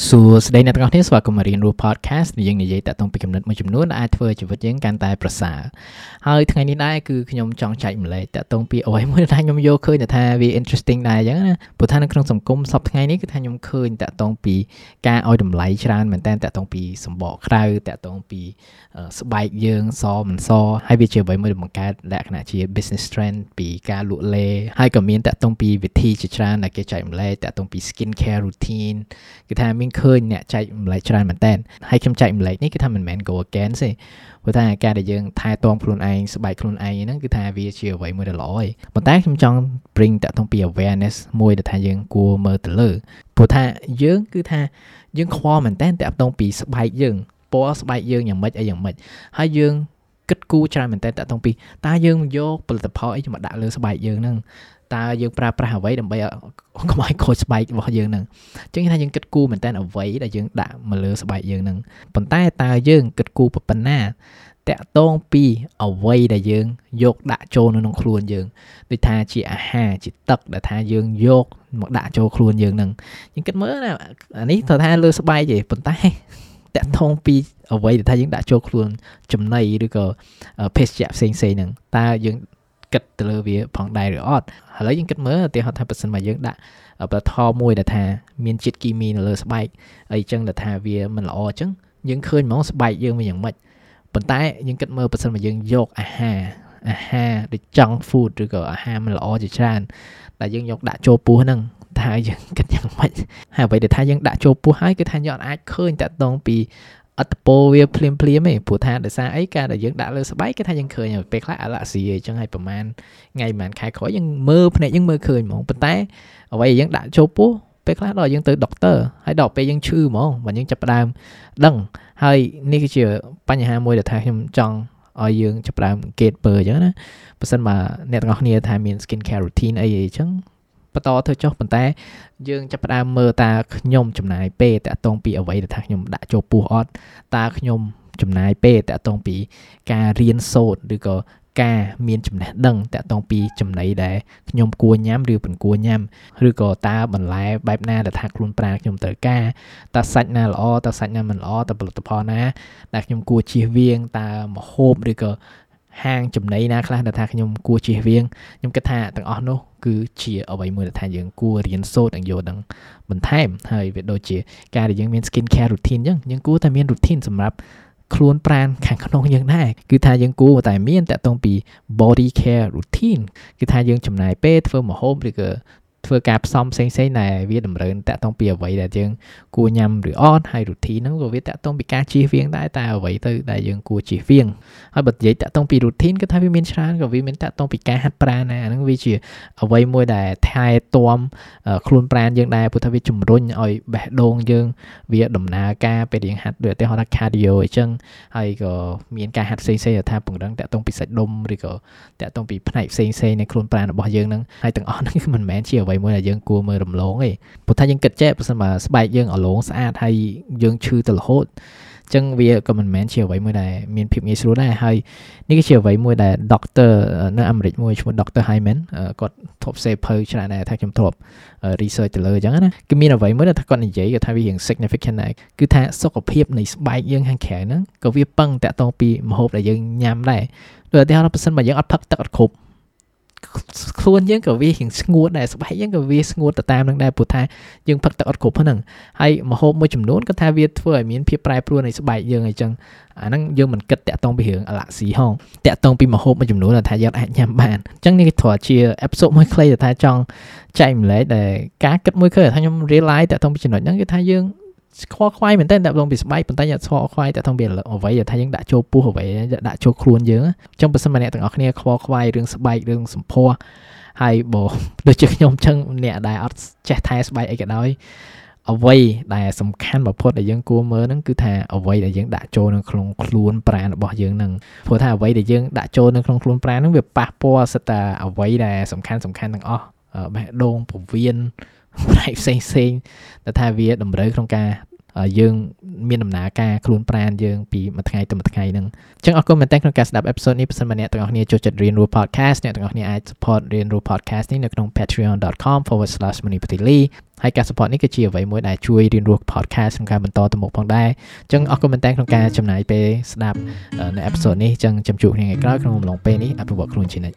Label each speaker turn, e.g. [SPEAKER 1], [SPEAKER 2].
[SPEAKER 1] សួស្តីអ្នកទាំងអស់គ្នាស្វាគមន៍មករៀនរស់ podcast យើងនិយាយតាក់ទងពីគំនិតមួយចំនួនដែលអាចធ្វើជីវិតយើងកាន់តែប្រសើរហើយថ្ងៃនេះដែរគឺខ្ញុំចង់ចែកម្លែកតាក់ទងពីអ្វីមួយដែលខ្ញុំយកឃើញថាវា interesting ដែរអញ្ចឹងណាព្រោះថានៅក្នុងសង្គមសពថ្ងៃនេះគឺថាខ្ញុំឃើញតាក់ទងពីការឲ្យតម្លៃច្រើនមែនតើតាក់ទងពីសម្បកក្រៅតាក់ទងពីស្បែកយើងសមិនសហើយវាជាអ្វីមួយដែលបង្កើតលក្ខណៈជា business trend ពីការលក់លេហើយក៏មានតាក់ទងពីវិធីជាច្រើនដែលគេចែកម្លែកតាក់ទងពី skin care routine គឺថាមានឃើញអ្នកចែកម្លែកច្រើនមែនតើហើយខ្ញុំចែកម្លែកនេះគឺថាមិនមែន go against ទេព្រោះថាការដែលយើងថែទាំខ្លួនឯងស្បែកខ្លួនឯងហ្នឹងគឺថាវាជាអ្វីមួយដែលល្អហើយប៉ុន្តែខ្ញុំចង់ bring តាក់ទងពី awareness មួយដែលថាយើងគួរមើលទៅលើព្រោះថាយើងគឺថាយើងខ្វល់មែនតើតាក់ទងពីស្បែកយើងពណ៌ស្បែកយើងយ៉ាងម៉េចអីយ៉ាងម៉េចហើយយើងគិតគូរច្រើនមែនតើតាក់ទងពីតើយើងយកផលិតផលអីមកដាក់លើស្បែកយើងហ្នឹង តើយើងប្រើប្រាស់អ្វីដើម្បីកុំឲ្យខូចស្បែករបស់យើងហ្នឹងអញ្ចឹងថាយើងគិតគូរមែនតើអ្វីដែលយើងដាក់មកលើស្បែកយើងហ្នឹងប៉ុន្តែតើយើងគិតគូរប៉ុណ្ណាតាក់ទងពីអ្វីដែលយើងយកដាក់ចូលនៅក្នុងខ្លួនយើងដូចថាជាអាហារជាទឹកដែលថាយើងយកមកដាក់ចូលខ្លួនយើងហ្នឹងយើងគិតមើលណាអានេះត្រូវថាលើស្បែកទេប៉ុន្តែតាក់ទងពីអ្វីដែលថាយើងដាក់ចូលខ្លួនចំណីឬក៏ភេសជ្ជៈផ្សេងៗហ្នឹងតើយើង គិតទៅលើវាផងដែរឬអត់ឥឡូវយើងគិតមើលឧទាហរណ៍ថាបើសិនមកយើងដាក់បថមួយដែលថាមានជាតិគីមីនៅលើស្បែកអីចឹងដែលថាវាមិនល្អអញ្ចឹងយើងឃើញហ្មងស្បែកយើងវាយ៉ាងម៉េចប៉ុន្តែយើងគិតមើលបើសិនមកយើងយកអាហារអាហារដូច junk food ឬក៏អាហារមិនល្អជាច្រើនដែលយើងយកដាក់ចូលពោះហ្នឹងថាយើងគិតយ៉ាងម៉េចហើយអ្វីដែលថាយើងដាក់ចូលពោះហើយគឺថាយើងអាចឃើញតាក់ទងពី អត្តពលវាភ្លាមភ្លាមឯងព្រោះថាដោយសារអីការដែលយើងដាក់លើស្បែកគេថាយើងឃើញពេលខ្លះអាឡាស៊ីអញ្ចឹងហើយប្រហែលថ្ងៃប្រហែលខែក្រោយយើងមើលភ្នែកយើងមើលឃើញហ្មងប៉ុន្តែអ្វីយើងដាក់ចូលពោះពេលខ្លះដល់យើងទៅដុកទ័រហើយដល់ពេលយើងឈឺហ្មងបើយើងចាប់ផ្ដើមដឹងហើយនេះគឺជាបញ្ហាមួយដែលថាខ្ញុំចង់ឲ្យយើងចាប់ផ្ដើមកេតពើអញ្ចឹងណាបើសិនបើអ្នកទាំងអស់គ្នាថាមាន skin care routine អីអីអញ្ចឹង បន្តធ្វើចុះប៉ុន្តែយើងចាប់ផ្ដើមមើលតើខ្ញុំចំណាយពេលតាក់ទងពីអ្វីដែលថាខ្ញុំដាក់ចូលពោះអត់តើខ្ញុំចំណាយពេលតាក់ទងពីការរៀនសូត្រឬក៏ការមានចំណេះដឹងតាក់ទងពីចំណីដែលខ្ញុំគួរញ៉ាំឬមិនគួរញ៉ាំឬក៏តើបន្លែបែបណាដែលថាខ្លួនប្រាណខ្ញុំត្រូវការតើសាច់ណាល្អតើសាច់ណាមិនល្អតើផលិតផលណាដែលខ្ញុំគួរជៀសវាងតើម្ហូបឬក៏ ហាងចំណីណាខ្លះដែលថាខ្ញុំគួរជៀសវាងខ្ញុំគិតថាទាំងអស់នោះគឺជាអ្វីមួយដែលថាយើងគួររៀនសូត្រនិងយល់ដឹងបន្ថែមហើយវាដូចជាការដែលយើងមាន skin care routine អញ្ចឹងយើងគួរតែមាន routine សម្រាប់ខ្លួនប្រាណខាងក្នុងយើងដែរគឺថាយើងគួរតែមានតកតងពី body care routine គឺថាយើងចំណាយពេលធ្វើម្ហូបឬក៏ ធ្វើការផ្សំផ្សេងៗដែលវាតម្រូវតាក់ទងពីអ្វីដែលយើងគួរញ៉ាំឬអត់ហើយ routine ហ្នឹងក៏វាតាក់ទងពីការជៀសវាងដែរតែអ្វីទៅដែលយើងគួរជៀសវាងហើយបើនិយាយតាក់ទងពី routine គឺថាវាមានច្រើនក៏វាមានតាក់ទងពីការហាត់ប្រាណដែរអាហ្នឹងវាជាអ្វីមួយដែលថែទាំខ្លួនប្រាណយើងដែរព្រោះថាវាជំរុញឲ្យបេះដូងយើងវាដំណើរការពេលយើងហាត់ដូចឧទាហរណ៍ថា cardio អញ្ចឹងហើយក៏មានការហាត់ផ្សេងៗថាពង្រឹងតាក់ទងពីសាច់ដុំឬក៏តាក់ទងពីផ្នែកផ្សេងៗនៃខ្លួនប្រាណរបស់យើងហ្នឹងហើយទាំងអស់ហ្នឹងគឺមិនមែនជាអ្វីមួយដែលយើងគួរមើលរំលងទេព្រោះថាយើងគិតចេះបើសិនបើស្បែកយើងអលងស្អាតហើយយើងឈឺទៅរហូតចឹងវាក៏មិនមែនជាអ្វីមួយដែលមានភាពងាយស្រួលដែរហើយនេះគឺជាអ្វីមួយដែល Dr. នៅអាមេរិកមួយឈ្មោះ Dr. Hyman គាត់ធ្លាប់សេភៅច្រើនដែរថាខ្ញុំធ្លាប់ research ទៅលើអញ្ចឹងណាគឺមានអ្វីមួយដែលថាគាត់និយាយគាត់ថាវារៀង significant ដែរគឺថាសុខភាពនៃស្បែកយើងខាងក្រៅហ្នឹងក៏វាពឹងតាក់ទងពីម្ហូបដែលយើងញ៉ាំដែរដូចឧទាហរណ៍បើសិនបើយើងអត់ផឹកទឹកអត់គ្រប់ ខ្លួនយើងក៏វារៀងស្ងួតដែរស្បែកយើងក៏វាស្ងួតទៅតាមនឹងដែរព្រោះថាយើងផឹកទឹកអត់គ្រប់ហ្នឹងហើយមហូបមួយចំនួនក៏ថាវាធ្វើឲ្យមានភាពប្រែប្រួលនៃស្បែកយើងអញ្ចឹងអាហ្នឹងយើងមិនគិតតាក់ទងពីរឿងអាឡាស៊ីហងតាក់ទងពីមហូបមួយចំនួនដែលថាយើងអាចញ៉ាំបានអញ្ចឹងនេះគ្រាន់ជាអេផ isode មួយខ្លីដែលថាចង់ចែកម្លែកដែលការគិតមួយឃើញថាខ្ញុំ realize តាក់ទងពីចំណុចហ្នឹងគឺថាយើង ខ្វល់ខ្វាយមែនតើតាក់ទងពីស្បែកប៉ុន្តែយើងខ្វល់ខ្វាយតាក់ទងពីអ្វីថាយើងដាក់ចូលពោះអ្វីដាក់ចូលខ្លួនយើងអញ្ចឹងបើសិនមកអ្នកទាំងអស់គ្នាខ្វល់ខ្វាយរឿងស្បែករឿងសម្ផស្សហើយបើដូចជាខ្ញុំអញ្ចឹងអ្នកដែលអត់ចេះថែស្បែកអីក៏ដោយអ្វីដែលសំខាន់បំផុតដែលយើងគួរមើលហ្នឹងគឺថាអ្វីដែលយើងដាក់ចូលនៅក្នុងខ្លួនប្រាណរបស់យើងហ្នឹងព្រោះថាអ្វីដែលយើងដាក់ចូលនៅក្នុងខ្លួនប្រាណហ្នឹងវាប៉ះពាល់សិតតែអ្វីដែលសំខាន់សំខាន់ទាំងអស់បេះដូងពោះវៀន ផ្នែកផ្សេងផ្សេងដែលថាវាតម្រូវក្នុងការយើងមានដំណើរការខ្លួនប្រានយើងពីមួយថ្ងៃទៅមួយថ្ងៃហ្នឹងអញ្ចឹងអរគុណមែនទែនក្នុងការស្ដាប់អេពីសូតនេះបើសិនមកអ្នកទាំងអស់គ្នាចូលចិត្តរៀនរស់ podcast អ្នកទាំងអស់គ្នាអាច support រៀនរស់ podcast នេះនៅក្នុង patreon.com/manipatili ហើយការ support នេះគឺជាអ្វីមួយដែលជួយរៀនរស់ podcast ក្នុងការបន្តទៅមុខផងដែរអញ្ចឹងអរគុណមែនទែនក្នុងការចំណាយពេលស្ដាប់នៅអេពីសូតនេះអញ្ចឹងចាំជួបគ្នាថ្ងៃក្រោយក្នុងអំឡុងពេលនេះអភិវឌ្ឍខ្លួនជានិច្ច